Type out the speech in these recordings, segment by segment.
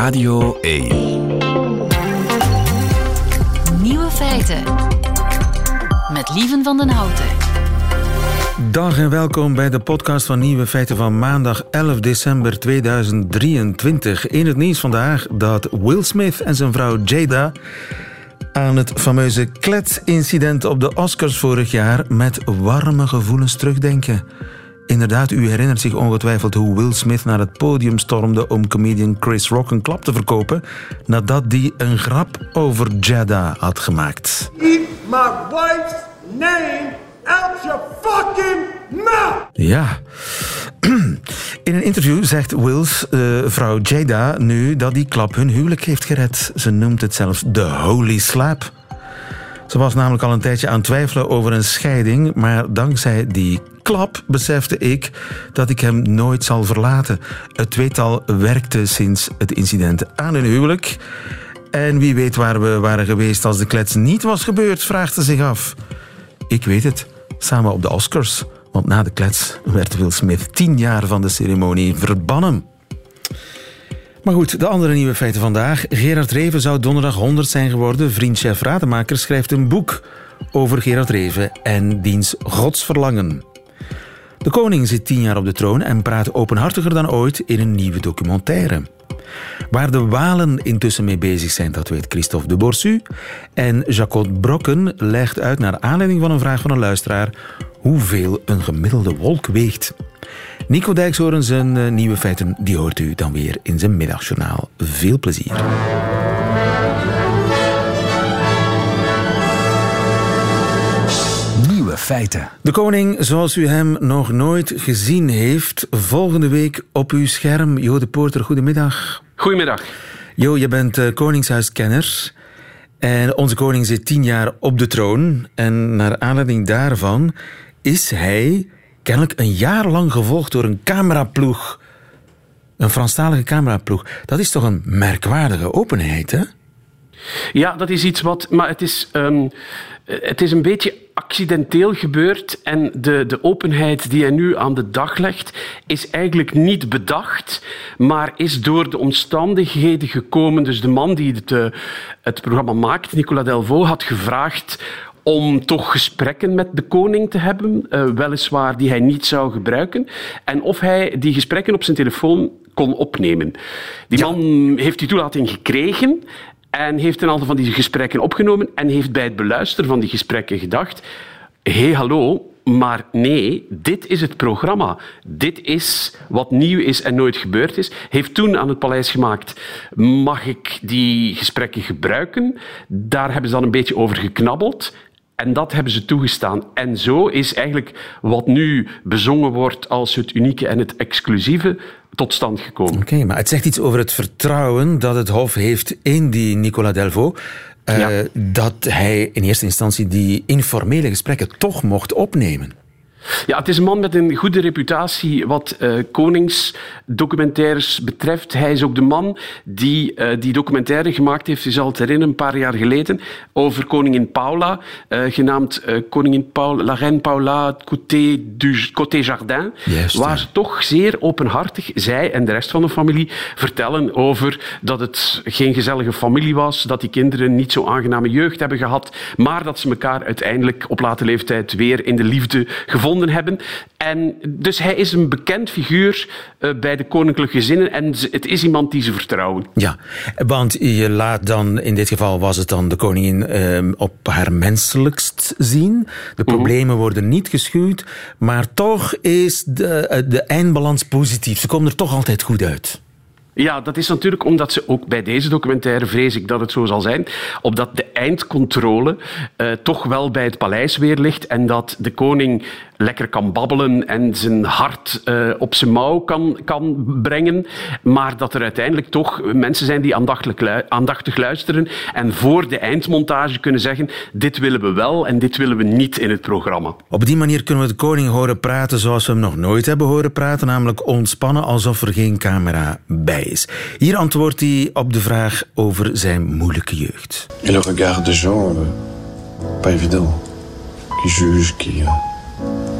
Radio 1. Nieuwe feiten. Met Lieven van den Houten. Dag en welkom bij de podcast van Nieuwe Feiten van maandag 11 december 2023. In het nieuws vandaag dat Will Smith en zijn vrouw Jada aan het fameuze kletsincident op de Oscars vorig jaar met warme gevoelens terugdenken. Inderdaad, u herinnert zich ongetwijfeld hoe Will Smith naar het podium stormde om comedian Chris Rock een klap te verkopen nadat die een grap over Jada had gemaakt. Keep my wife's name out your fucking mouth! Ja. In een interview zegt Wills uh, vrouw Jada nu dat die klap hun huwelijk heeft gered. Ze noemt het zelfs de holy slap. Ze was namelijk al een tijdje aan het twijfelen over een scheiding, maar dankzij die klap besefte ik dat ik hem nooit zal verlaten. Het tweetal werkte sinds het incident aan hun huwelijk. En wie weet waar we waren geweest als de klets niet was gebeurd, vraagt ze zich af. Ik weet het, samen op de Oscars. Want na de klets werd Will Smith tien jaar van de ceremonie verbannen. Maar goed, de andere nieuwe feiten vandaag. Gerard Reven zou donderdag 100 zijn geworden. Vriend chef Rademaker schrijft een boek over Gerard Reven en diens godsverlangen. De koning zit tien jaar op de troon en praat openhartiger dan ooit in een nieuwe documentaire. Waar de Walen intussen mee bezig zijn, dat weet Christophe de Borsu. En Jacot Brokken legt uit naar aanleiding van een vraag van een luisteraar hoeveel een gemiddelde wolk weegt. Nico Dijkshoorn zijn eh, nieuwe feiten, die hoort u dan weer in zijn middagjournaal. Veel plezier. Nieuwe feiten. De koning, zoals u hem nog nooit gezien heeft, volgende week op uw scherm. Jo de Poorter, goedemiddag. Goedemiddag. Jo, je bent uh, koningshuiskenner. En onze koning zit tien jaar op de troon. En naar aanleiding daarvan is hij kennelijk een jaar lang gevolgd door een cameraploeg. Een Franstalige cameraploeg. Dat is toch een merkwaardige openheid, hè? Ja, dat is iets wat. Maar het is, um, het is een beetje accidenteel gebeurd. En de, de openheid die hij nu aan de dag legt, is eigenlijk niet bedacht, maar is door de omstandigheden gekomen. Dus de man die het, uh, het programma maakt, Nicolas Delvaux, had gevraagd om toch gesprekken met de koning te hebben, uh, weliswaar die hij niet zou gebruiken, en of hij die gesprekken op zijn telefoon kon opnemen. Die ja. man heeft die toelating gekregen en heeft een aantal van die gesprekken opgenomen en heeft bij het beluisteren van die gesprekken gedacht: hé, hey, hallo, maar nee, dit is het programma. Dit is wat nieuw is en nooit gebeurd is. Heeft toen aan het paleis gemaakt: mag ik die gesprekken gebruiken? Daar hebben ze dan een beetje over geknabbeld. En dat hebben ze toegestaan. En zo is eigenlijk wat nu bezongen wordt als het unieke en het exclusieve tot stand gekomen. Oké, okay, maar het zegt iets over het vertrouwen dat het Hof heeft in die Nicolas Delvaux. Uh, ja. Dat hij in eerste instantie die informele gesprekken toch mocht opnemen. Ja, het is een man met een goede reputatie wat uh, koningsdocumentaires betreft. Hij is ook de man die uh, die documentaire gemaakt heeft, je zal het herinneren, een paar jaar geleden, over koningin Paula, uh, genaamd koningin Paula, La Reine Paula Côté, du, Côté Jardin, Juist, waar ze toch zeer openhartig, zij en de rest van de familie, vertellen over dat het geen gezellige familie was, dat die kinderen niet zo aangename jeugd hebben gehad, maar dat ze elkaar uiteindelijk op late leeftijd weer in de liefde gevonden hebben. En dus hij is een bekend figuur uh, bij de koninklijke gezinnen en het is iemand die ze vertrouwen. Ja, want je laat dan, in dit geval was het dan de koningin uh, op haar menselijkst zien. De problemen mm -hmm. worden niet geschuwd, maar toch is de, de eindbalans positief. Ze komen er toch altijd goed uit. Ja, dat is natuurlijk omdat ze ook bij deze documentaire, vrees ik dat het zo zal zijn, opdat de eindcontrole uh, toch wel bij het paleis weer ligt en dat de koning lekker kan babbelen en zijn hart uh, op zijn mouw kan, kan brengen, maar dat er uiteindelijk toch mensen zijn die aandachtig, aandachtig luisteren en voor de eindmontage kunnen zeggen dit willen we wel en dit willen we niet in het programma. Op die manier kunnen we de koning horen praten zoals we hem nog nooit hebben horen praten, namelijk ontspannen alsof er geen camera bij is. Hier antwoordt hij op de vraag over zijn moeilijke jeugd. Et le regard des gens, euh, pas évident. Qui jugent, qui...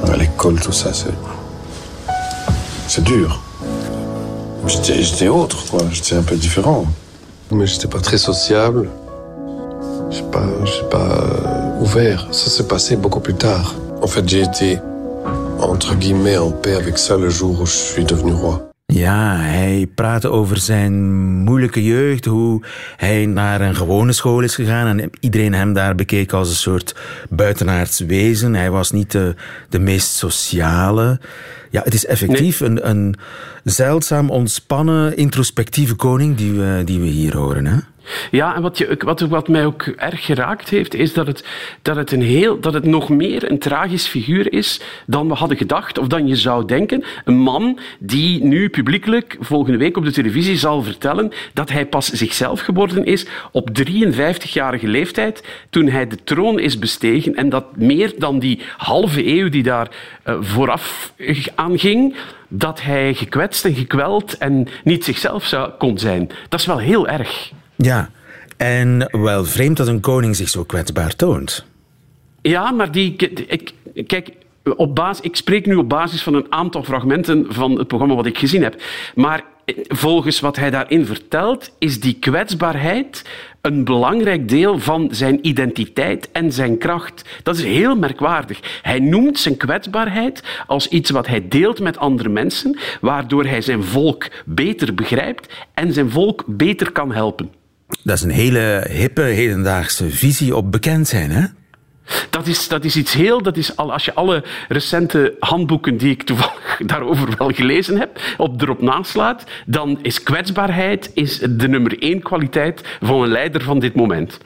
À l'école, tout ça, c'est. C'est dur. J'étais autre, quoi. J'étais un peu différent. Mais j'étais pas très sociable. J'ai pas, pas euh, ouvert. Ça s'est passé beaucoup plus tard. En fait, j'ai été, entre guillemets, en paix avec ça le jour où je suis devenu roi. Ja, hij praatte over zijn moeilijke jeugd, hoe hij naar een gewone school is gegaan en iedereen hem daar bekeek als een soort buitenaards wezen. Hij was niet de, de meest sociale. Ja, het is effectief een, een zeldzaam ontspannen, introspectieve koning die we, die we hier horen. Hè? Ja, en wat, je, wat, wat mij ook erg geraakt heeft, is dat het, dat, het een heel, dat het nog meer een tragisch figuur is dan we hadden gedacht, of dan je zou denken. Een man die nu publiekelijk volgende week op de televisie zal vertellen dat hij pas zichzelf geworden is op 53-jarige leeftijd, toen hij de troon is bestegen. En dat meer dan die halve eeuw die daar uh, vooraf aan ging, dat hij gekwetst en gekweld en niet zichzelf zou, kon zijn. Dat is wel heel erg. Ja, en wel vreemd dat een koning zich zo kwetsbaar toont. Ja, maar die. Ik, kijk, op basis, ik spreek nu op basis van een aantal fragmenten van het programma wat ik gezien heb. Maar volgens wat hij daarin vertelt, is die kwetsbaarheid een belangrijk deel van zijn identiteit en zijn kracht. Dat is heel merkwaardig. Hij noemt zijn kwetsbaarheid als iets wat hij deelt met andere mensen, waardoor hij zijn volk beter begrijpt en zijn volk beter kan helpen. Dat is een hele hippe, hedendaagse visie op bekend zijn, hè? Dat is, dat is iets heel... Dat is al, als je alle recente handboeken die ik toevallig daarover wel gelezen heb, op, erop naslaat, dan is kwetsbaarheid is de nummer één kwaliteit van een leider van dit moment.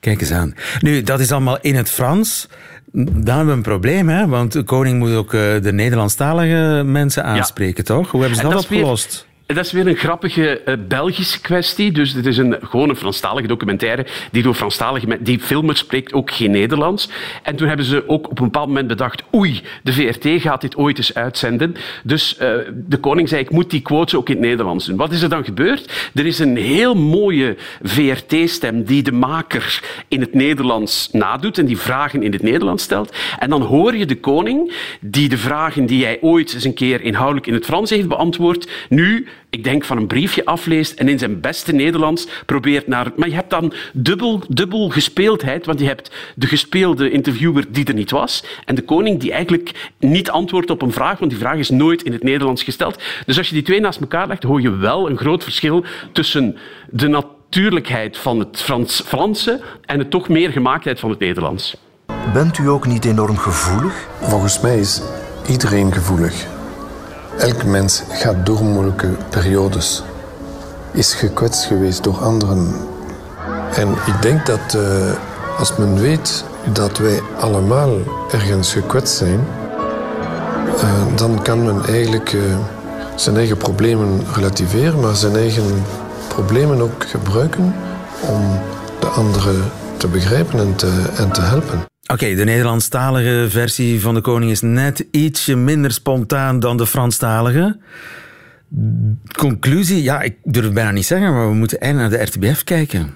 Kijk eens aan. Nu, dat is allemaal in het Frans. Dan hebben we een probleem, hè? want de koning moet ook eh, de Nederlandstalige mensen aanspreken, ja. toch? Hoe hebben ze dat, dat opgelost? Dat is weer een grappige uh, Belgische kwestie. Dus het is een, gewoon een Franstalige documentaire die door Franstalige... Die filmer spreekt ook geen Nederlands. En toen hebben ze ook op een bepaald moment bedacht... Oei, de VRT gaat dit ooit eens uitzenden. Dus uh, de koning zei, ik moet die quotes ook in het Nederlands doen. Wat is er dan gebeurd? Er is een heel mooie VRT-stem die de maker in het Nederlands nadoet en die vragen in het Nederlands stelt. En dan hoor je de koning die de vragen die hij ooit eens een keer inhoudelijk in het Frans heeft beantwoord, nu ik denk, van een briefje afleest en in zijn beste Nederlands probeert naar... Maar je hebt dan dubbel, dubbel gespeeldheid, want je hebt de gespeelde interviewer die er niet was en de koning die eigenlijk niet antwoordt op een vraag, want die vraag is nooit in het Nederlands gesteld. Dus als je die twee naast elkaar legt, hoor je wel een groot verschil tussen de natuurlijkheid van het Frans Franse en de toch meer gemaaktheid van het Nederlands. Bent u ook niet enorm gevoelig? Volgens mij is iedereen gevoelig. Elk mens gaat door moeilijke periodes. Is gekwetst geweest door anderen. En ik denk dat uh, als men weet dat wij allemaal ergens gekwetst zijn, uh, dan kan men eigenlijk uh, zijn eigen problemen relativeren, maar zijn eigen problemen ook gebruiken om de anderen te begrijpen en te, en te helpen. Oké, de Nederlandstalige versie van de koning is net ietsje minder spontaan dan de Franstalige. Conclusie, ja, ik durf het bijna niet zeggen, maar we moeten eigenlijk naar de RTBF kijken.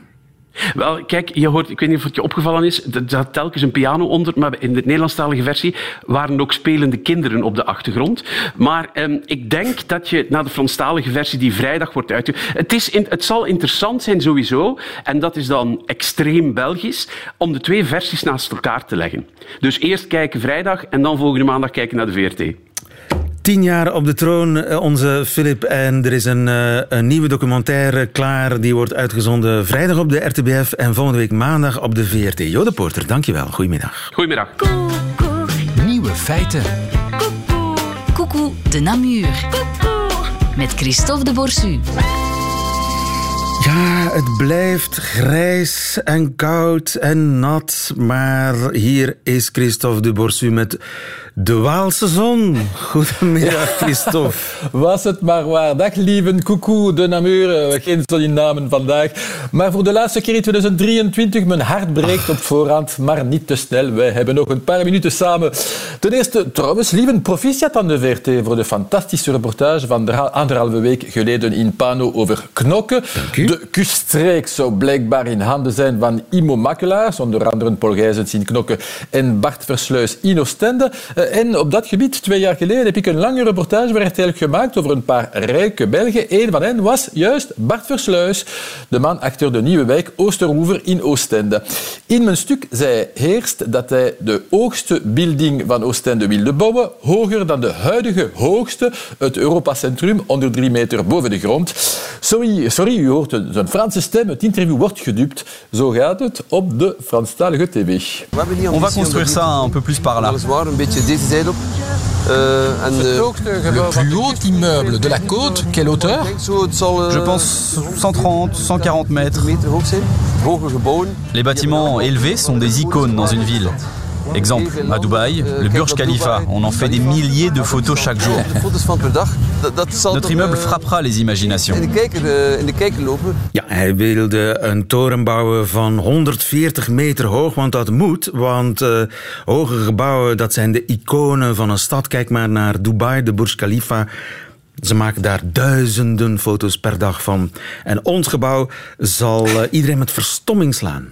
Wel, kijk, je hoort, ik weet niet of het je opgevallen is, er zat telkens een piano onder, maar in de Nederlandstalige versie waren ook spelende kinderen op de achtergrond. Maar eh, ik denk dat je naar de Franstalige versie die vrijdag wordt uitgegeven... Het, is in, het zal interessant zijn sowieso, en dat is dan extreem Belgisch, om de twee versies naast elkaar te leggen. Dus eerst kijken vrijdag en dan volgende maandag kijken naar de VRT. Tien jaar op de troon, eh, onze Filip. En er is een, uh, een, nieuwe documentaire klaar. Die wordt uitgezonden vrijdag op de RTBF en volgende week maandag op de VRT. Jode Porter, dankjewel. Goedemiddag. Goedemiddag. Nieuwe feiten. Coucou de Namur. Met Christophe de Borsu. Ja, het blijft grijs en koud en nat. Maar hier is Christophe de Borsu met de Waalse zon. Goedemiddag, Christophe. Was het maar waar. Dag lieve, coucou de Namur. Geen namen vandaag. Maar voor de laatste keer in 2023, mijn hart breekt op voorhand, maar niet te snel. Wij hebben nog een paar minuten samen. Ten eerste, trouwens, lieve, proficiat aan de VRT voor de fantastische reportage van anderhalve week geleden in Pano over knokken. De kuststreek zou blijkbaar in handen zijn van Imo Makelaars, onder andere Paul Gijsens in Knokken en Bart Versluis in Oostende. Uh, en op dat gebied, twee jaar geleden, heb ik een lange reportage gemaakt over een paar rijke Belgen. Een van hen was juist Bart Versluis, de man achter de nieuwe wijk Oosterhoever in Oostende. In mijn stuk zei Heerst dat hij de hoogste building van Oostende wilde bouwen, hoger dan de huidige hoogste, het Europa Centrum, onder drie meter boven de grond. Sorry, sorry u hoort zijn Franse stem, het interview wordt gedupt. Zo gaat het op de Franstalige tv. On va construire ça un peu plus par là. Le plus haut immeuble de la côte, quelle hauteur? Je pense 130, 140 mètres. Les bâtiments élevés sont des icônes dans une ville. Exemple, à Dubaï, le Burj Khalifa, on en fait des milliers de photos chaque jour. Notre immeuble frappera les imaginations. Ja, hij wilde een toren bouwen van 140 meter hoog, want dat moet. Want uh, hoge gebouwen, dat zijn de iconen van een stad. Kijk maar naar Dubai, de Burj Khalifa. Ze maken daar duizenden foto's per dag van. En ons gebouw zal uh, iedereen met verstomming slaan.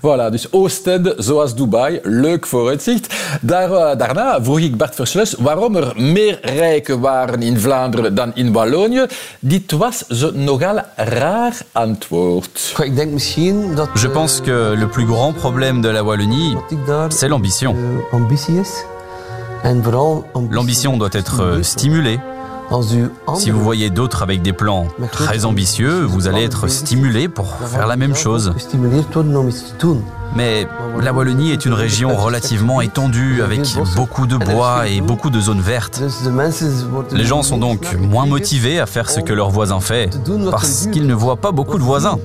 Voilà, dus Oostende zoals Dubai, leuk vooruitzicht. Daar, uh, daarna vroeg ik Bart Versluis waarom er meer rijken waren in Vlaanderen dan in Wallonië. Dit was zo'n nogal raar antwoord. Ik denk misschien dat... Je pense que le plus grand problème de la Wallonie, c'est l'ambition. Vooral... L'ambition doit être stimulée. Si vous voyez d'autres avec des plans très ambitieux, vous allez être stimulé pour faire la même chose. Mais la Wallonie est une région relativement étendue avec beaucoup de bois et beaucoup de zones vertes. Les gens sont donc moins motivés à faire ce que leurs voisins font parce qu'ils ne voient pas beaucoup de voisins.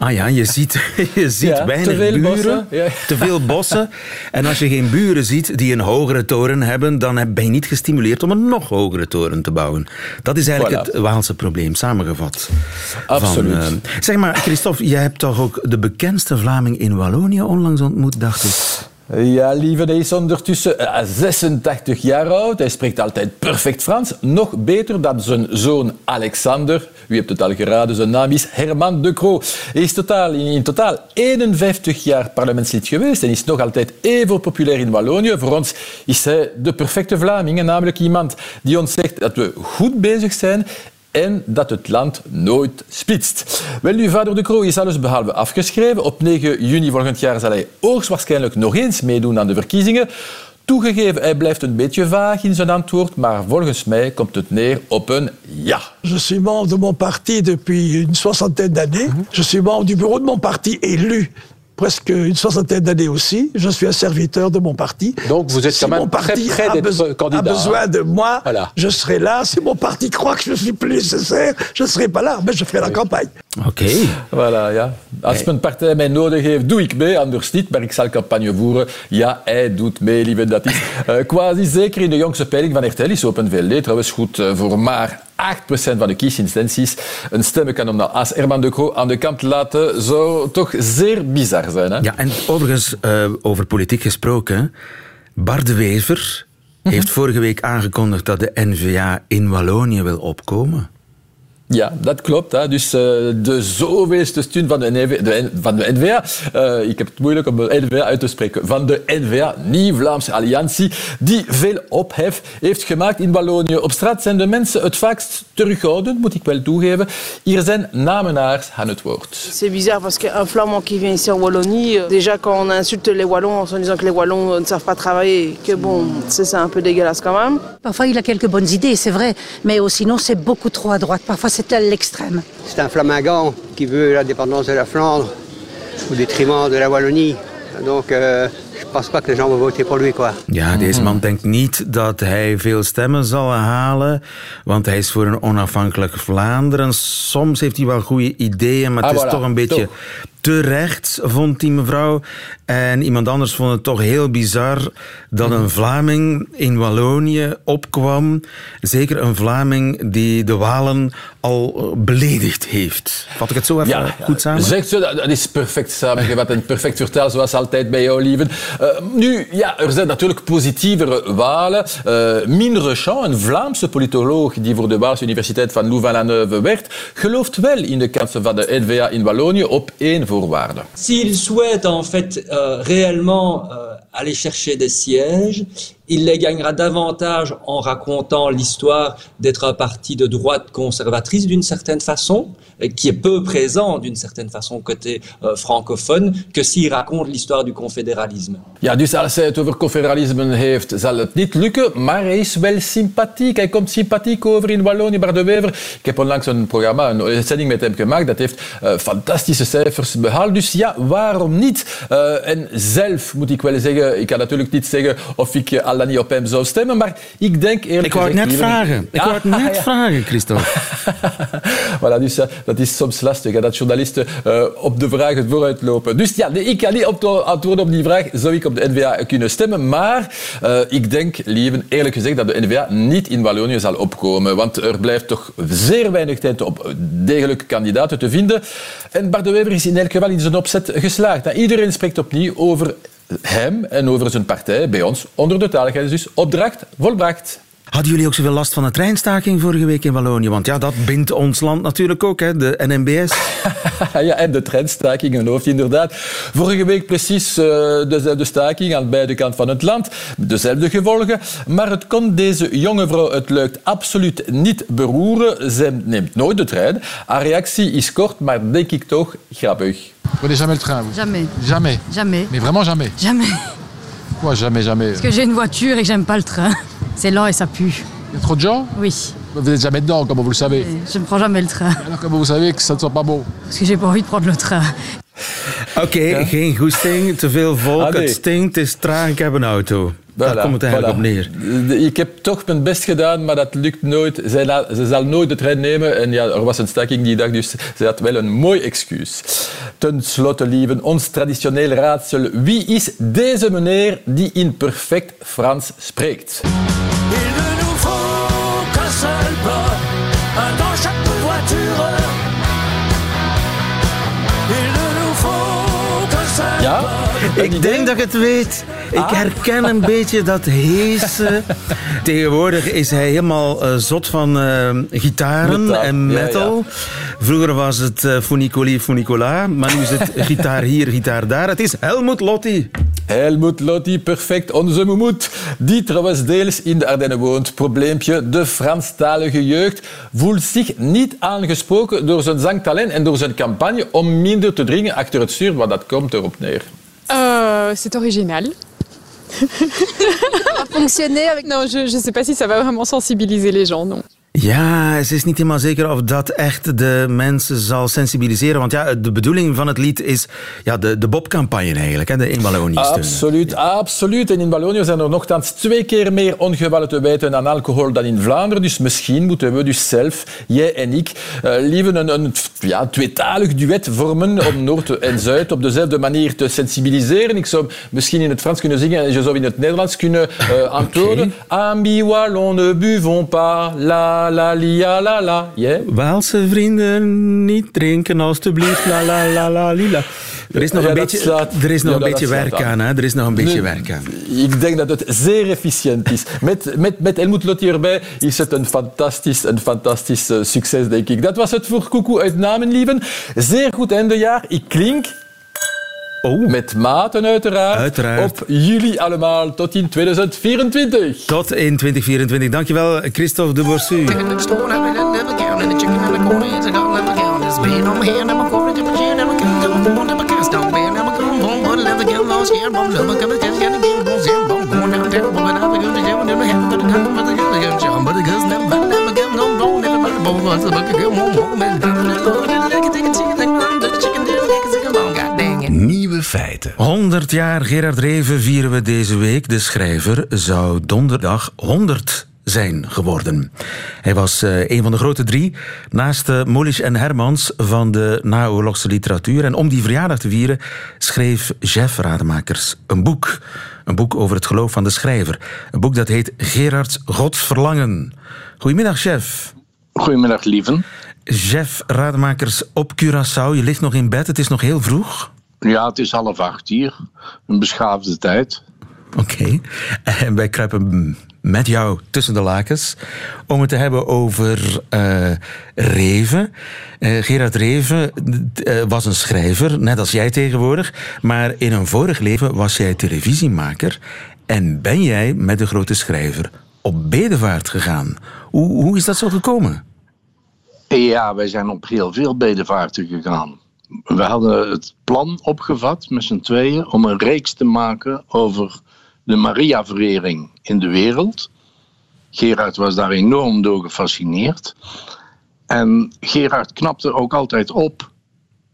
Ah ja, je ziet, je ziet ja, weinig te buren, te veel bossen. En als je geen buren ziet die een hogere toren hebben, dan ben je niet gestimuleerd om een nog hogere toren te bouwen. Dat is eigenlijk voilà. het Waalse probleem, samengevat. Absoluut. Van, uh, zeg maar, Christophe, jij hebt toch ook de bekendste Vlaming in Wallonië onlangs ontmoet, dacht ik. Ja, lieve, hij is ondertussen 86 jaar oud. Hij spreekt altijd perfect Frans. Nog beter dan zijn zoon Alexander. U hebt het al geraden, zijn naam is Herman de Croo. Hij is totaal, in totaal 51 jaar parlementslid geweest en is nog altijd even populair in Wallonië. Voor ons is hij de perfecte Vlaming, namelijk iemand die ons zegt dat we goed bezig zijn en dat het land nooit splitst. Wel, nu, vader De Croo is alles behalve afgeschreven. Op 9 juni volgend jaar zal hij hoogstwaarschijnlijk nog eens meedoen aan de verkiezingen. Toegegeven, hij blijft een beetje vaag in zijn antwoord, maar volgens mij komt het neer op een ja. Je suis membre de mon parti depuis une soixantaine d'années. Je suis membre du bureau de mon parti élu presque une soixantaine d'années aussi. Je suis un serviteur de mon parti. Donc vous êtes si quand même mon parti très près d'être candidat. a besoin hein. de moi, voilà. je serai là. Si mon parti croit que je suis plus nécessaire, je ne serai pas là, mais je ferai la campagne. Oké. Okay. Voilà, ja. Als mijn partij mij nodig heeft, doe ik mee, anders niet. Maar ik zal campagne voeren. Ja, hij doet mee, lieve. Dat is uh, quasi zeker in de jongste peiling van RTL is Open VLD trouwens goed uh, voor maar 8% van de kiesinstanties een stemmen kan om als Herman de Croo aan de kant te laten, zou toch zeer bizar zijn. Hè? Ja, en overigens, uh, over politiek gesproken, Bart de Wever mm -hmm. heeft vorige week aangekondigd dat de N-VA in Wallonië wil opkomen. Ja, dat klopt. Hè. Dus uh, de zoveelste stunt van de, NV, de, van de NVA, uh, ik heb het moeilijk om de NVA uit te spreken, van de NVA, Nieuw-Vlaamse Alliantie, die veel ophef heeft gemaakt in Wallonië. Op straat zijn de mensen het vaakst terughoudend, moet ik wel toegeven. Hier zijn namenaars aan het woord. C'est bizarre parce qu'un flamand qui vient ici en Wallonie, euh, déjà quand on insulte les Wallons en disant que les Wallons ne savent pas travailler, que bon, c'est un peu dégueulasse quand même. Parfois il a quelques bonnes idées, c'est vrai, mais sinon c'est beaucoup trop à droite. Parfois c'est à l'extrême. C'est un flamingant qui veut l'indépendance de la Flandre au détriment de la Wallonie. Donc euh, je pense pas que les gens vont voter pour lui. Quoi. Ja, deze man denkt niet dat hij veel stemmen zal halen, want hij is voor een onafhankelijk Vlaanderen. Soms heeft hij wel goede ideeën, maar het Ah, is voilà. toch een beetje Toch. te rechts, vond die mevrouw. En iemand anders vond het toch heel bizar dat een Vlaming in Wallonië opkwam. Zeker een Vlaming die de Walen al beledigd heeft. Vat ik het zo even goed samen? Zegt ze, dat dat is perfect samengevat en perfect vertaald, zoals altijd bij jou, lieven. Uh, nu, ja, er zijn natuurlijk positievere Walen. Uh, Mine Rechamp, een Vlaamse politoloog die voor de Waalse Universiteit van Louvain-la-Neuve werkt, gelooft wel in de kansen van de NVA in Wallonië op één voorwaarde. S'ils souhaitent en fait euh, réellement euh, aller chercher des sièges, il les gagnera davantage en racontant l'histoire d'être un parti de droite conservatrice d'une certaine façon, qui est peu présent d'une certaine façon côté uh, francophone, que s'il raconte l'histoire du confédéralisme. Ja, dus als hij het over confederalisme heeft, zal het niet lukken, maar hij is wel sympathiek. Hij komt sympathiek over in Wallonië, Bart de Wever. Ik heb onlangs een programma, een zending met hem gemaakt, dat heeft uh, fantastische cijfers behaald. Dus ja, waarom niet? Uh, en zelf moet ik wel zeggen, ik kan natuurlijk niet zeggen of ik al dan niet op hem zou stemmen, maar ik denk eerlijk Ik wou het net vragen. Ik wou het net ja. vragen, Christophe. voilà, dus dat is soms lastig, hè, dat journalisten uh, op de vragen vooruit lopen. Dus ja, ik kan niet op antwoorden op die vraag, zou ik op de NVA kunnen stemmen, maar uh, ik denk, lieven, eerlijk gezegd, dat de NVA niet in Wallonië zal opkomen, want er blijft toch zeer weinig tijd op degelijke kandidaten te vinden. En Bart de Wever is in elk geval in zijn opzet geslaagd. Nou, iedereen spreekt opnieuw over hem en over zijn partij bij ons onder de taligheid. Dus opdracht volbracht. Hadden jullie ook zoveel last van de treinstaking vorige week in Wallonië? Want ja, dat bindt ons land natuurlijk ook, hè, de NMBS. ja, en de treinstaking in hoofd, inderdaad. Vorige week precies uh, dezelfde staking aan beide kanten van het land. Dezelfde gevolgen. Maar het kon deze jonge vrouw het lukt absoluut niet beroeren. Zij neemt nooit de trein. Haar reactie is kort, maar denk ik toch grappig. Vous prenez jamais le train, vous Jamais. Jamais Jamais. Mais vraiment jamais Jamais. Jamais, jamais Parce que j'ai une voiture et que j'aime pas le train. C'est lent et ça pue. Il y a trop de gens Oui. Vous n'êtes jamais dedans, comment vous le savez Je ne prends jamais le train. Alors comment vous savez que ça ne sent pas bon Parce que j'ai pas envie de prendre le train. Oké, okay, ja. geen goesting, te veel volk, ah, nee. het stinkt, het is traag, ik heb een auto? Voilà, Daar komt het eigenlijk voilà. op neer. Ik heb toch mijn best gedaan, maar dat lukt nooit. Zij, ze zal nooit de trein nemen. En ja, er was een staking die dag, dus ze had wel een mooi excuus. Ten slotte, lieven, ons traditioneel raadsel. Wie is deze meneer die in perfect Frans spreekt? Ja? Ik denk dat ik het weet. Ik Ah. herken een beetje dat heese. Tegenwoordig is hij helemaal uh, zot van uh, gitaren en ja, metal. Vroeger was het uh, Funicoli Funicola, maar nu is het gitaar hier, gitaar daar. Het is Helmut Lotti. Helmut Lotti, perfect, onze Moemoet. Die trouwens deels in de Ardennen woont. Probleempje, de Franstalige jeugd voelt zich niet aangesproken door zijn zangtalent en door zijn campagne om minder te dringen achter het stuur, want dat komt erop neer. Euh, c'est original. fonctionner avec... Non, je ne sais pas si ça va vraiment sensibiliser les gens, non. Ja, ze is niet helemaal zeker of dat echt de mensen zal sensibiliseren. Want ja, de bedoeling van het lied is ja, de, de Bob-campagne eigenlijk, hè, de in Wallonië steunen. Absoluut, absoluut. En in Wallonië zijn er nogthans twee keer meer ongevallen te wijten aan alcohol dan in Vlaanderen. Dus misschien moeten we dus zelf, jij en ik, uh, liever een, een ja, tweetalig duet vormen om Noord en Zuid op dezelfde manier te sensibiliseren. Ik zou misschien in het Frans kunnen zingen en je zou in het Nederlands kunnen uh, antwoorden. Okay. Ami wallon ne buvons pas, la la lia la la. Yeah. Waalse vrienden, niet drinken alstublieft, la la la la lila. Er is nog ja, een beetje, slaat, er is nog ja, een beetje werk aan. aan hè? Er is nog een beetje nee, werk aan. Ik denk dat het zeer efficiënt is. Met, met, met Helmut Lotti erbij is het een fantastisch, een fantastisch uh, succes, denk ik. Dat was het voor Koekoe uit Namenlieven. Zeer goed eindejaar. Ik klink... Oh. Met maten uiteraard. uiteraard. Op jullie allemaal tot in 2024. Tot in 2024. Dankjewel, Christophe de Borsu. Feiten. 100 jaar Gerard Reven vieren we deze week. De schrijver zou donderdag 100 zijn geworden. Hij was uh, een van de grote drie, naast uh, Molisch en Hermans van de naoorlogse literatuur. En om die verjaardag te vieren schreef Jeff Rademakers een boek. Een boek over het geloof van de schrijver. Een boek dat heet Gerards Godsverlangen. Goedemiddag, chef. Goedemiddag, lieven. Jeff Rademakers op Curaçao. Je ligt nog in bed, het is nog heel vroeg. Ja, het is half acht hier. Een beschaafde tijd. Oké. Okay. En wij kruipen met jou tussen de lakens om het te hebben over uh, Reven. Uh, Gerard Reven uh, was een schrijver, net als jij tegenwoordig. Maar in een vorig leven was jij televisiemaker. En ben jij met de grote schrijver op bedevaart gegaan? Hoe, hoe is dat zo gekomen? Ja, wij zijn op heel veel bedevaarten gegaan. We hadden het plan opgevat met z'n tweeën om een reeks te maken over de Maria-verering in de wereld. Gerard was daar enorm door gefascineerd. En Gerard knapte ook altijd op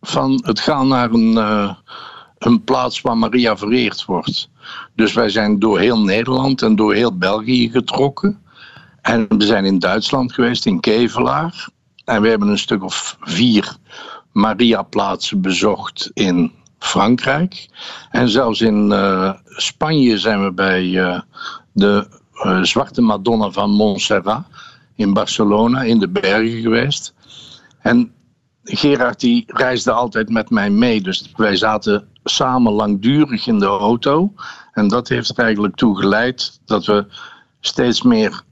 van het gaan naar een, uh, een plaats waar Maria vereerd wordt. Dus wij zijn door heel Nederland en door heel België getrokken. En we zijn in Duitsland geweest, in Kevelaar. En we hebben een stuk of vier Maria-plaatsen bezocht in Frankrijk. En zelfs in uh, Spanje zijn we bij uh, de uh, Zwarte Madonna van Montserrat in Barcelona in de bergen geweest. En Gerard die reisde altijd met mij mee. Dus wij zaten samen langdurig in de auto. En dat heeft er eigenlijk toe geleid dat we steeds meer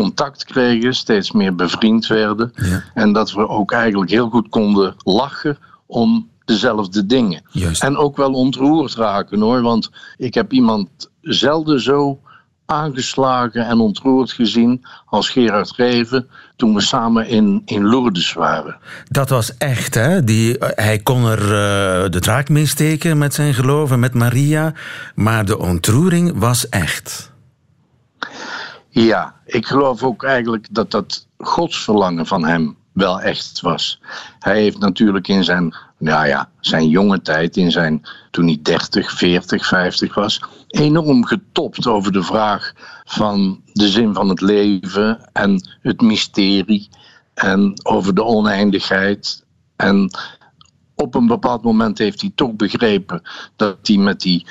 contact kregen, steeds meer bevriend werden. En dat we ook eigenlijk heel goed konden lachen om dezelfde dingen. En ook wel ontroerd raken hoor. Want ik heb iemand zelden zo aangeslagen en ontroerd gezien als Gerard Reven toen we samen in, in Lourdes waren. Dat was echt, hè? Die, hij kon er uh, de draak mee steken met zijn geloof en met Maria, maar de ontroering was echt. Ja, ik geloof ook eigenlijk dat dat godsverlangen van hem wel echt was. Hij heeft natuurlijk in zijn, nou ja, zijn jonge tijd, in zijn, toen hij 30, 40, 50 was, enorm getopt over de vraag van de zin van het leven en het mysterie en over de oneindigheid. En op een bepaald moment heeft hij toch begrepen dat hij met die,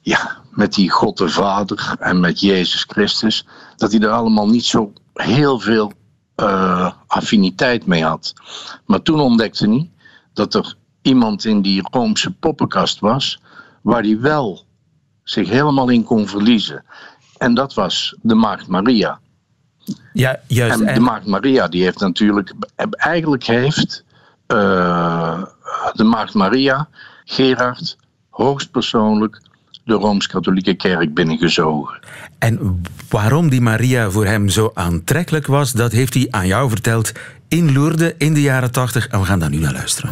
ja, met die God de Vader en met Jezus Christus, dat hij er allemaal niet zo heel veel uh, affiniteit mee had. Maar toen ontdekte hij dat er iemand in die Roomse poppenkast was waar hij wel zich helemaal in kon verliezen. En dat was de Maagd Maria. Ja, juist. En de Maagd Maria, die heeft natuurlijk. Eigenlijk heeft uh, de Maagd Maria Gerard hoogstpersoonlijk de Rooms-Katholieke Kerk binnengezogen. En waarom die Maria voor hem zo aantrekkelijk was, dat heeft hij aan jou verteld in Lourdes in de jaren 80. En we gaan daar nu naar luisteren.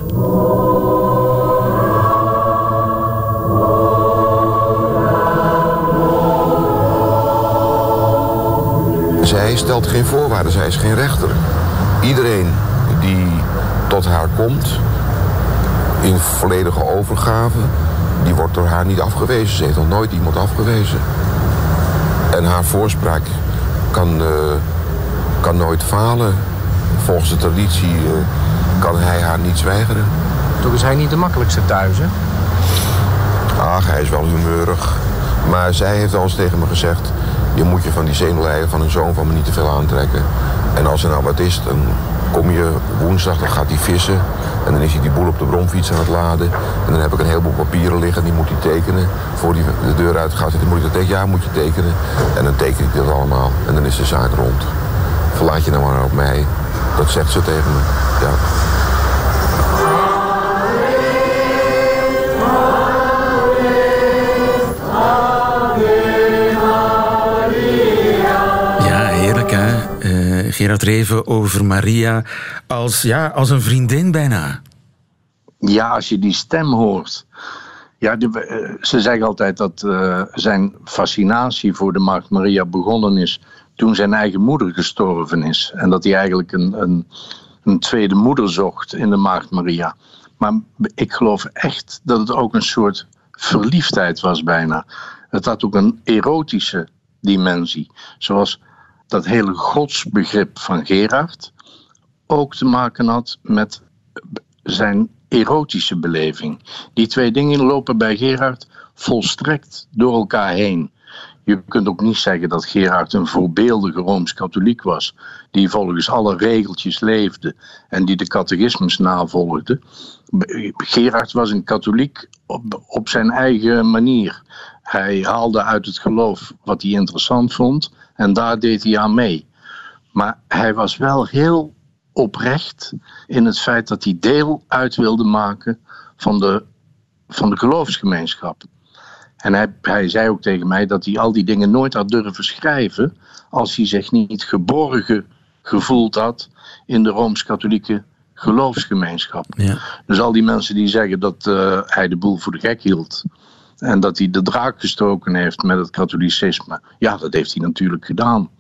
Zij stelt geen voorwaarden, zij is geen rechter. Iedereen die tot haar komt, in volledige overgave, die wordt door haar niet afgewezen. Ze heeft nog nooit iemand afgewezen. En haar voorspraak kan, uh, kan nooit falen. Volgens de traditie uh, kan hij haar niet zwijgeren. Toch is hij niet de makkelijkste thuis, hè? Ach, hij is wel humeurig. Maar zij heeft al eens tegen me gezegd... je moet je van die zenuwleier van een zoon van me niet te veel aantrekken. En als er nou wat is, dan kom je woensdag, dan gaat hij vissen. En dan is hij die boel op de bromfiets aan het laden. En dan heb ik een heleboel papieren liggen, die moet hij tekenen. Voor hij de deur uit gaat, dan moet ik dat tekenen. Ja, moet je tekenen. En dan teken ik dat allemaal. En dan is de zaak rond. Verlaat je nou maar op mij. Dat zegt ze tegen me. Ja. Gerard Reven over Maria als, ja, als een vriendin bijna. Ja, als je die stem hoort. Ja, de, ze zeggen altijd dat uh, zijn fascinatie voor de Maagd Maria begonnen is toen zijn eigen moeder gestorven is. En dat hij eigenlijk een, een, een tweede moeder zocht in de Maagd Maria. Maar ik geloof echt dat het ook een soort verliefdheid was bijna. Het had ook een erotische dimensie. Zoals dat hele godsbegrip van Gerard ook te maken had met zijn erotische beleving. Die twee dingen lopen bij Gerard volstrekt door elkaar heen. Je kunt ook niet zeggen dat Gerard een voorbeeldige rooms-katholiek was, die volgens alle regeltjes leefde en die de catechismus navolgde. Gerard was een katholiek op, op zijn eigen manier. Hij haalde uit het geloof wat hij interessant vond en daar deed hij aan mee. Maar hij was wel heel oprecht in het feit dat hij deel uit wilde maken van de, van de geloofsgemeenschap. En hij, hij zei ook tegen mij dat hij al die dingen nooit had durven schrijven als hij zich niet geborgen gevoeld had in de Rooms-Katholieke geloofsgemeenschap. Ja. Dus al die mensen die zeggen dat eh, hij de boel voor de gek hield en dat hij de draak gestoken heeft met het katholicisme, ja, dat heeft hij natuurlijk gedaan.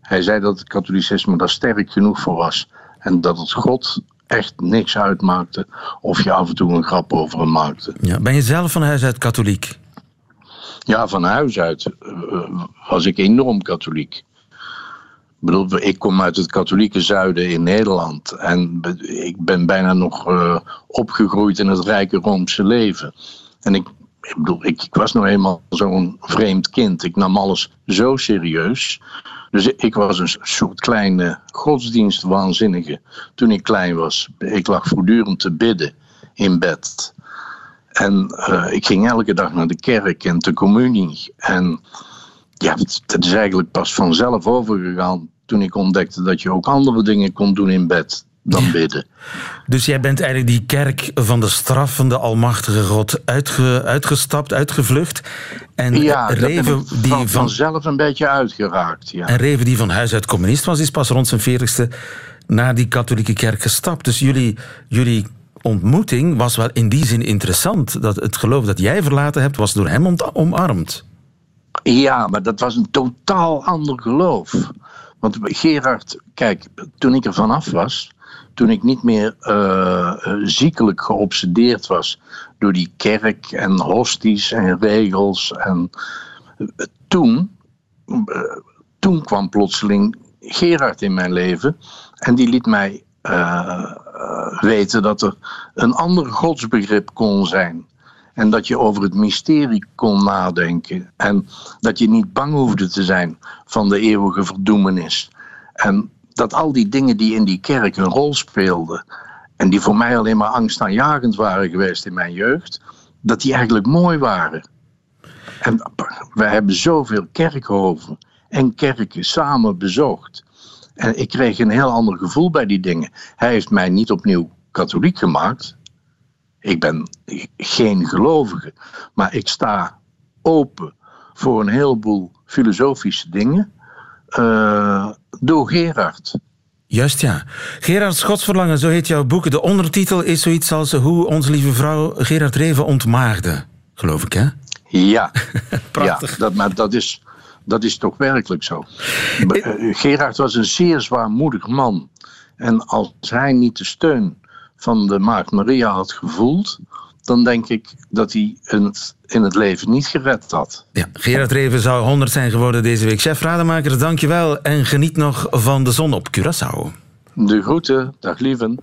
Hij zei dat het katholicisme daar sterk genoeg voor was en dat het God echt niks uitmaakte of je af en toe een grap over hem maakte. Ja. Ben je zelf van huis uit katholiek? Ja, van huis uit eh, was ik enorm katholiek. Ik bedoel, ik kom uit het katholieke zuiden in Nederland. En ik ben bijna nog eh, opgegroeid in het rijke Roomse leven. En ik, ik bedoel, ik, was nou eenmaal zo'n vreemd kind. Ik nam alles zo serieus. Dus ik was een soort kleine godsdienstwaanzinnige toen ik klein was. Ik lag voortdurend te bidden in bed. En eh, ik ging elke dag naar de kerk en de communie. En ja, het is eigenlijk pas vanzelf overgegaan toen ik ontdekte dat je ook andere dingen kon doen in bed dan bidden. Dus jij bent eigenlijk die kerk van de straffende almachtige God uitge, uitgestapt, uitgevlucht. En ja, Reven, die van, van, vanzelf een beetje uitgeraakt. Ja. en Reven, die van huis uit communist was, is pas rond zijn veertigste naar die katholieke kerk gestapt. Dus jullie, jullie ontmoeting was wel in die zin interessant. Dat het geloof dat jij verlaten hebt, was door hem omarmd. Ja, maar dat was een totaal ander geloof. Want Gerard, kijk, toen ik er vanaf was, toen ik niet meer eh, eh, ziekelijk geobsedeerd was door die kerk en hosties en regels. En eh, toen, toen kwam plotseling Gerard in mijn leven en die liet mij weten dat er een ander godsbegrip kon zijn. En dat je over het mysterie kon nadenken. En dat je niet bang hoefde te zijn van de eeuwige verdoemenis. En dat al die dingen die in die kerk een rol speelden. en die voor mij alleen maar angstaanjagend waren geweest in mijn jeugd. dat die eigenlijk mooi waren. En wij hebben zoveel kerkhoven en kerken samen bezocht. En ik kreeg een heel ander gevoel bij die dingen. Hij heeft mij niet opnieuw katholiek gemaakt. Ik ben geen gelovige, maar ik sta open voor een heleboel filosofische dingen eh, door Gerard. Juist ja. Gerard Schotsverlangen, zo heet jouw boek. De ondertitel is zoiets als Hoe onze lieve vrouw Gerard Reven ontmaagde. Geloof ik, hè? Ja, Prachtig. Ja, dat, maar dat is, dat is toch werkelijk zo. Eh, Gerard was een zeer zwaarmoedig man. En als hij niet de steun van de Maagd Maria had gevoeld, dan denk ik dat hij het in het leven niet gered had. Ja, Gerard Reven zou 100 zijn geworden deze week. Chef Rademaker, dankjewel. En geniet nog van de zon op Curaçao. De groeten, dag lieven.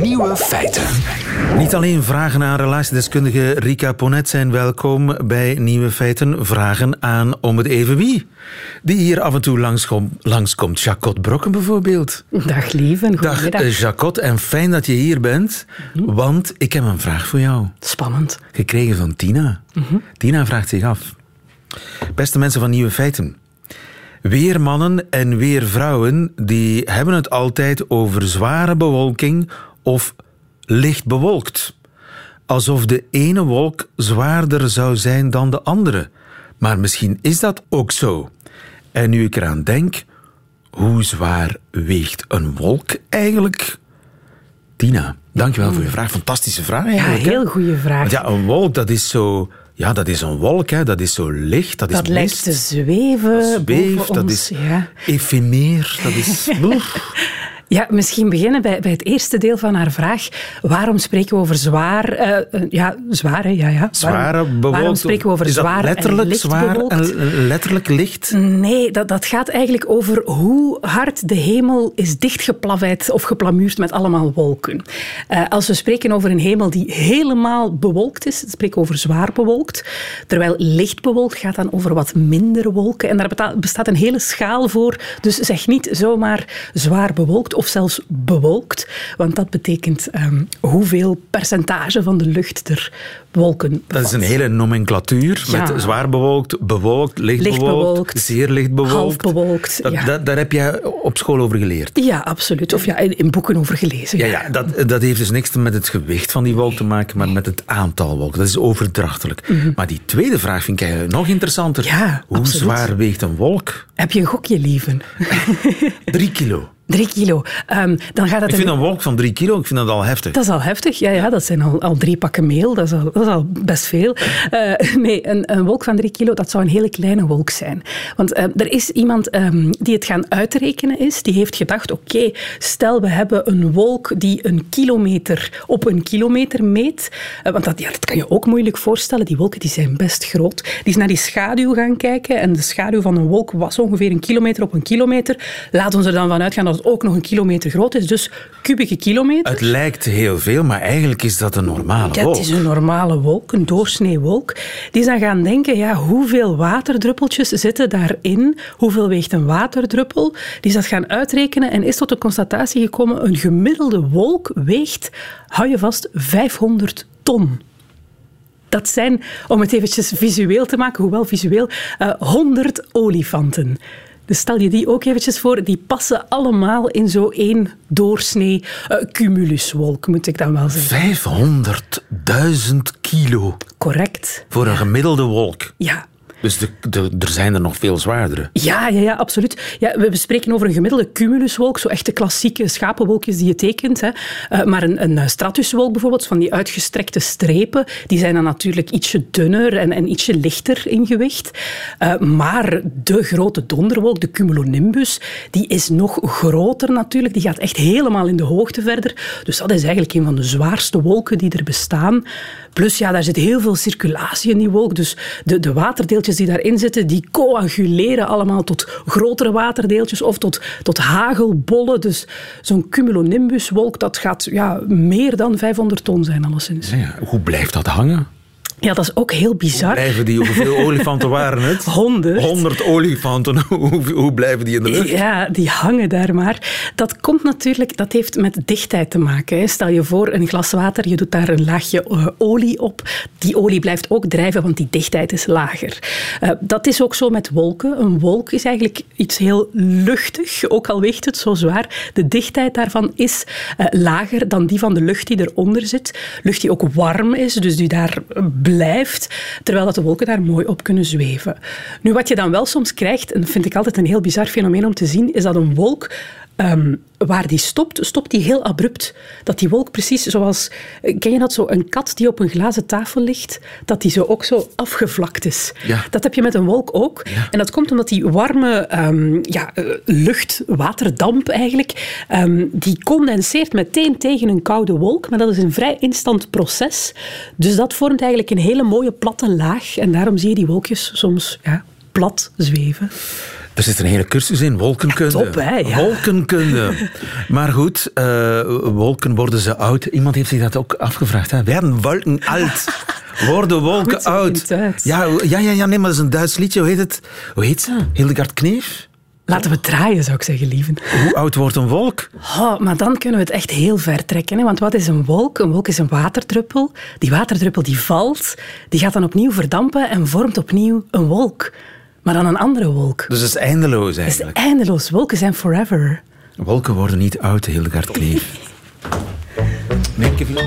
Nieuwe feiten. Niet alleen vragen aan relatiedeskundige Rika Ponet zijn welkom bij Nieuwe Feiten. Vragen aan om het even wie. Die hier af en toe langskom, langskomt. Jacot Brokken bijvoorbeeld. Dag lieve, Dag goedemiddag. eh, Jacot en fijn dat je hier bent. Want ik heb een vraag voor jou. Spannend. Gekregen van Tina. Tina vraagt zich af. Beste mensen van Nieuwe Feiten. Weer mannen en weer vrouwen die hebben het altijd over zware bewolking of licht bewolkt. Alsof de ene wolk zwaarder zou zijn dan de andere. Maar misschien is dat ook zo. En nu ik eraan denk, hoe zwaar weegt een wolk eigenlijk? Tina, dankjewel voor je vraag. Fantastische vraag Ja, eigenlijk. hè? heel goede vraag. Want ja, een wolk, dat is zo... Ja, dat is een wolk, hè. dat is zo licht, dat is dat lijkt te zweven zweeft, boven dat ons. is Ja. efemeer, dat is... Ja, misschien beginnen bij, bij het eerste deel van haar vraag. Waarom spreken we over zwaar? eh, eh, ja, zwaar, hè? Ja, ja. Zware bewolkt. waarom spreken we over is dat zwaar letterlijk en zwaar en letterlijk licht? Nee, dat, dat gaat eigenlijk over hoe hard de hemel is dichtgeplaveid of geplamuurd met allemaal wolken. Eh, als we spreken over een hemel die helemaal bewolkt is, spreken we over zwaar bewolkt. Terwijl licht bewolkt gaat dan over wat minder wolken. En daar bestaat een hele schaal voor. Dus zeg niet zomaar zwaar bewolkt of of zelfs bewolkt. Want dat betekent ehm, hoeveel percentage van de lucht er wolken bevat. Dat is een hele nomenclatuur Ja. met zwaar bewolkt, bewolkt, licht, Licht bewolkt, bewolkt, zeer licht bewolkt. half bewolkt, Dat, ja. dat- daar heb jij op school over geleerd. Ja, absoluut. Of ja, in, in boeken over gelezen. Ja, ja dat, dat heeft dus niks met het gewicht van die wolk te maken, maar met het aantal wolken. Dat is overdrachtelijk. Mhm. Maar die tweede vraag vind ik eigenlijk nog interessanter. Hoe absoluut. zwaar weegt een wolk? Heb je een gokje, lieven? Drie kilo. Drie kilo. Ehm, dan gaat dat Ik vind een- wolk van drie kilo ik vind dat al heftig. Dat is al heftig, ja, ja dat zijn al, al drie pakken meel, dat is al, dat is al best veel. Eh, nee, een, een wolk van drie kilo, dat zou een hele kleine wolk zijn. Want eh, er is iemand ehm, die het gaan uitrekenen is, die heeft gedacht, oké, stel we hebben een wolk die een kilometer op een kilometer meet, Eh, want dat, ja, dat kan je ook moeilijk voorstellen, die wolken die zijn best groot. Die is naar die schaduw gaan kijken en de schaduw van een wolk was ongeveer een kilometer op een kilometer. Laten we er dan van uitgaan dat het ook nog een kilometer groot is, dus kubieke kilometer. Het lijkt heel veel, maar eigenlijk is dat een normale Ja, wolk. het is een normale wolk, een doorsneewolk. Die is dan gaan denken, ja, hoeveel waterdruppeltjes zitten daarin? Hoeveel weegt een waterdruppel? Die is dat gaan uitrekenen en is tot de constatatie gekomen, een gemiddelde wolk weegt, hou je vast, 500 ton. Dat zijn, om het eventjes visueel te maken, hoewel visueel, eh 100 olifanten. Dus stel je die ook eventjes voor, die passen allemaal in zo één doorsnee eh, cumuluswolk, moet ik dan wel zeggen. 500.000 kilo. Correct. Voor een gemiddelde wolk. Ja. Dus de, er zijn er nog veel zwaardere. Ja, ja, ja, absoluut. Ja, we spreken over een gemiddelde cumuluswolk, zo echt de klassieke schapenwolkjes die je tekent. Hè. Eh, maar een, een stratuswolk bijvoorbeeld, van die uitgestrekte strepen, die zijn dan natuurlijk ietsje dunner en, en ietsje lichter in gewicht. Eh, maar de grote donderwolk, de cumulonimbus, die is nog groter natuurlijk. Die gaat echt helemaal in de hoogte verder. Dus dat is eigenlijk een van de zwaarste wolken die er bestaan. Plus, ja, daar zit heel veel circulatie in die wolk. Dus de, de waterdeeltjes die daarin zitten, die coaguleren allemaal tot grotere waterdeeltjes of tot, tot hagelbollen. Dus zo'n cumulonimbuswolk, dat gaat ja, meer dan 500 ton zijn, alleszins. Ja. Hoe blijft dat hangen? Ja, dat is ook heel bizar. Blijven die, hoeveel olifanten waren het? 100. 100 olifanten. Hoe, hoe blijven die in de lucht? Ja, die hangen daar maar. Dat komt natuurlijk, dat heeft met dichtheid te maken. Hè. Stel je voor een glas water, je doet daar een laagje eh, olie op. Die olie blijft ook drijven, want die dichtheid is lager. Eh, dat is ook zo met wolken. Een wolk is eigenlijk iets heel luchtig, ook al weegt het zo zwaar. De dichtheid daarvan is eh, lager dan die van de lucht die eronder zit. Lucht die ook warm is, dus die daar blijft, terwijl dat de wolken daar mooi op kunnen zweven. Nu, wat je dan wel soms krijgt, en dat vind ik altijd een heel bizar fenomeen om te zien, is dat een wolk ehm, waar die stopt, stopt die heel abrupt. Dat die wolk precies zoals, ken je dat zo, een kat die op een glazen tafel ligt, dat die zo ook zo afgevlakt is. Ja. Dat heb je met een wolk ook. En dat komt omdat die warme ehm, ja, eh, lucht, waterdamp eigenlijk, ehm, die condenseert meteen tegen een koude wolk. Maar dat is een vrij instant proces. Dus dat vormt eigenlijk een hele mooie platte laag. En daarom zie je die wolkjes soms ja, plat zweven. Er zit een hele cursus in, wolkenkunde. Top, hè, ja. Wolkenkunde. Maar goed, eh, wolken worden ze oud. Iemand heeft zich dat ook afgevraagd. Hè? Werden wolken oud? Worden wolken Goed oud? Ja, ja, ja, ja, nee, maar dat is een Duits liedje. Hoe heet het? Hoe heet ze? Hildegard Kneef? Laten we draaien, zou ik zeggen, lieven. Hoe oud wordt een wolk? Oh, maar dan kunnen we het echt heel ver trekken. Hè? Want wat is een wolk? Een wolk is een waterdruppel. Die waterdruppel die valt, die gaat dan opnieuw verdampen en vormt opnieuw een wolk. Maar dan een andere wolk. Dus dat is eindeloos Het is eigenlijk. eindeloos. Wolken zijn forever. Wolken worden niet oud, Hildegard Kevin?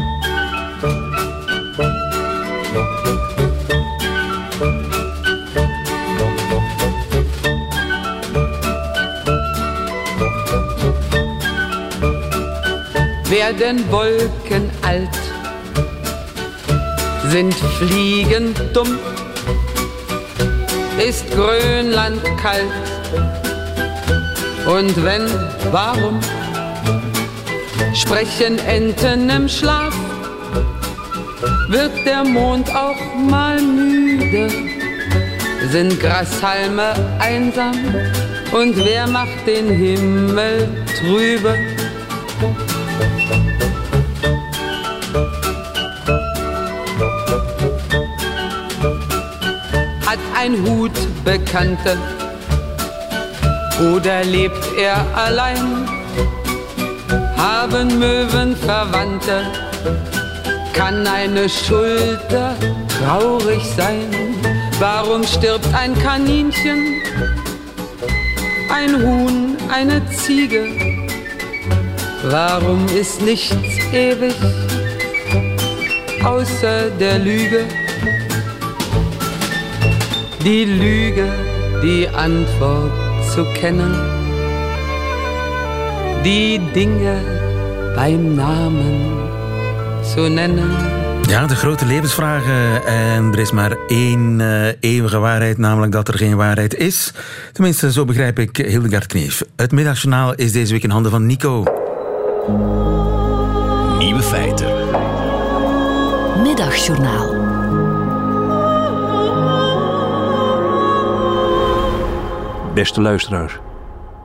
werden Wolken alt, sind Fliegen dumm, ist Grönland kalt. Und wenn, warum sprechen Enten im Schlaf? Wird der Mond auch mal müde? Sind Grashalme einsam? Und wer macht den Himmel trübe? Hat ein Hut Bekannte oder lebt er allein? haben Möwen Verwandte. Kann eine Schulter traurig sein? Warum stirbt ein Kaninchen? Ein Huhn, eine Ziege? Warum ist nichts ewig außer der Lüge? Die Lüge, die Antwort zu kennen, die Dinge beim Namen zu nennen. Ja, de grote levensvragen. En er is maar één uh, eeuwige waarheid, namelijk dat er geen waarheid is. Tenminste, zo begrijp ik Hildegard Kneef. Het middagjournaal is deze week in handen van Nico. Nieuwe feiten. Middagjournaal. Beste luisteraars,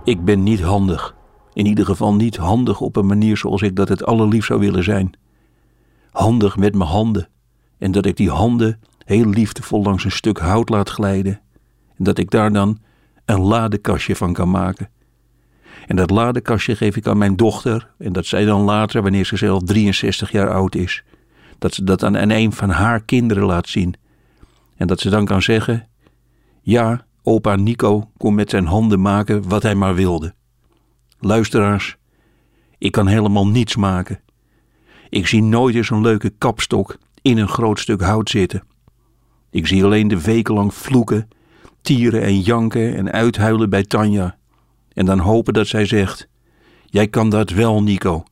ik ben niet handig. In ieder geval niet handig op een manier zoals ik dat het allerliefst zou willen zijn. Handig met mijn handen. En dat ik die handen heel liefdevol langs een stuk hout laat glijden. En dat ik daar dan een ladekastje van kan maken. En dat ladekastje geef ik aan mijn dochter. En dat zij dan later, wanneer ze zelf 63 jaar oud is, dat ze dat aan een van haar kinderen laat zien. En dat ze dan kan zeggen: Ja, opa Nico kon met zijn handen maken wat hij maar wilde. Luisteraars, ik kan helemaal niets maken. Ik zie nooit eens een leuke kapstok in een groot stuk hout zitten. Ik zie alleen de wekenlang vloeken, tieren en janken en uithuilen bij Tanja. En dan hopen dat zij zegt: Jij kan dat wel, Nico.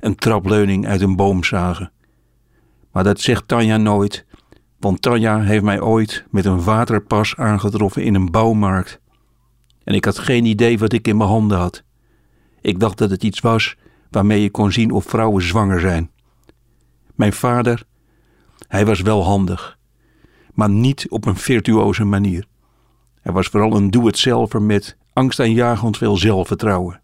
Een trapleuning uit een boom zagen. Maar dat zegt Tanja nooit, want Tanja heeft mij ooit met een waterpas aangetroffen in een bouwmarkt. En ik had geen idee wat ik in mijn handen had. Ik dacht dat het iets was waarmee je kon zien of vrouwen zwanger zijn. Mijn vader, hij was wel handig, maar niet op een virtuoze manier. Hij was vooral een doe-het-zelver met angstaanjagend veel zelfvertrouwen.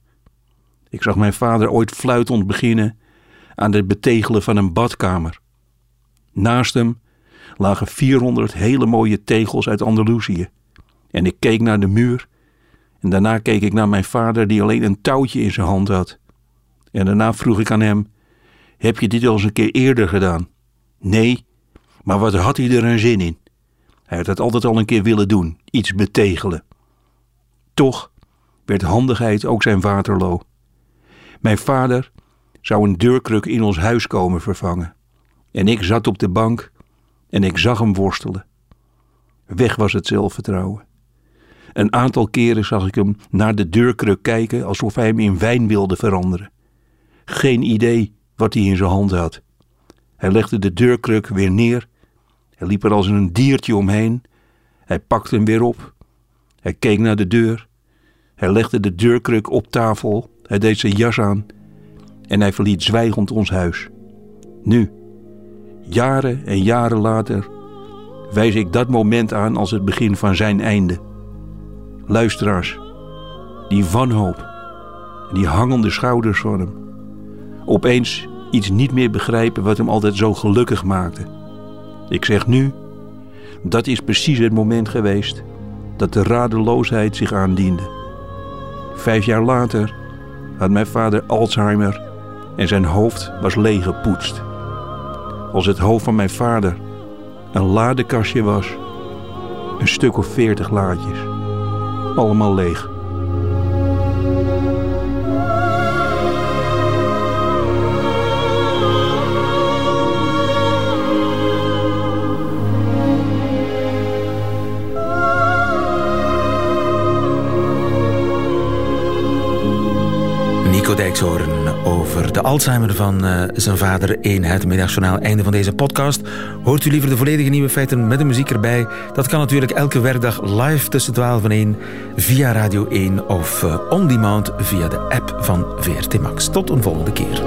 Ik zag mijn vader ooit fluitend beginnen aan het betegelen van een badkamer. Naast hem lagen 400 hele mooie tegels uit Andalusië. En ik keek naar de muur en daarna keek ik naar mijn vader die alleen een touwtje in zijn hand had. En daarna vroeg ik aan hem: Heb je dit al eens een keer eerder gedaan? Nee, maar wat had hij er een zin in? Hij had het altijd al een keer willen doen, iets betegelen. Toch werd handigheid ook zijn waterloo. Mijn vader zou een deurkruk in ons huis komen vervangen. En ik zat op de bank en ik zag hem worstelen. Weg was het zelfvertrouwen. Een aantal keren zag ik hem naar de deurkruk kijken alsof hij hem in wijn wilde veranderen. Geen idee wat hij in zijn hand had. Hij legde de deurkruk weer neer. Hij liep er als een diertje omheen. Hij pakte hem weer op. Hij keek naar de deur. Hij legde de deurkruk op tafel. Hij deed zijn jas aan. En hij verliet zwijgend ons huis. Nu, jaren en jaren later, wijs ik dat moment aan als het begin van zijn einde. Luisteraars, die wanhoop die hangende schouders van hem. Opeens iets niet meer begrijpen wat hem altijd zo gelukkig maakte. Ik zeg nu, dat is precies het moment geweest dat de radeloosheid zich aandiende. Vijf jaar later had mijn vader Alzheimer en zijn hoofd was leeggepoetst. Als het hoofd van mijn vader een ladekastje was, een stuk of veertig laadjes, allemaal leeg. Nico Dijkshoorn over de Alzheimer van uh, zijn vader in het middagjournaal. Einde van deze podcast. Hoort u liever de volledige nieuwe feiten met de muziek erbij? Dat kan natuurlijk elke werkdag live tussen 12 en 1 via Radio 1 of uh, on demand via de app van VRT Max. Tot een volgende keer.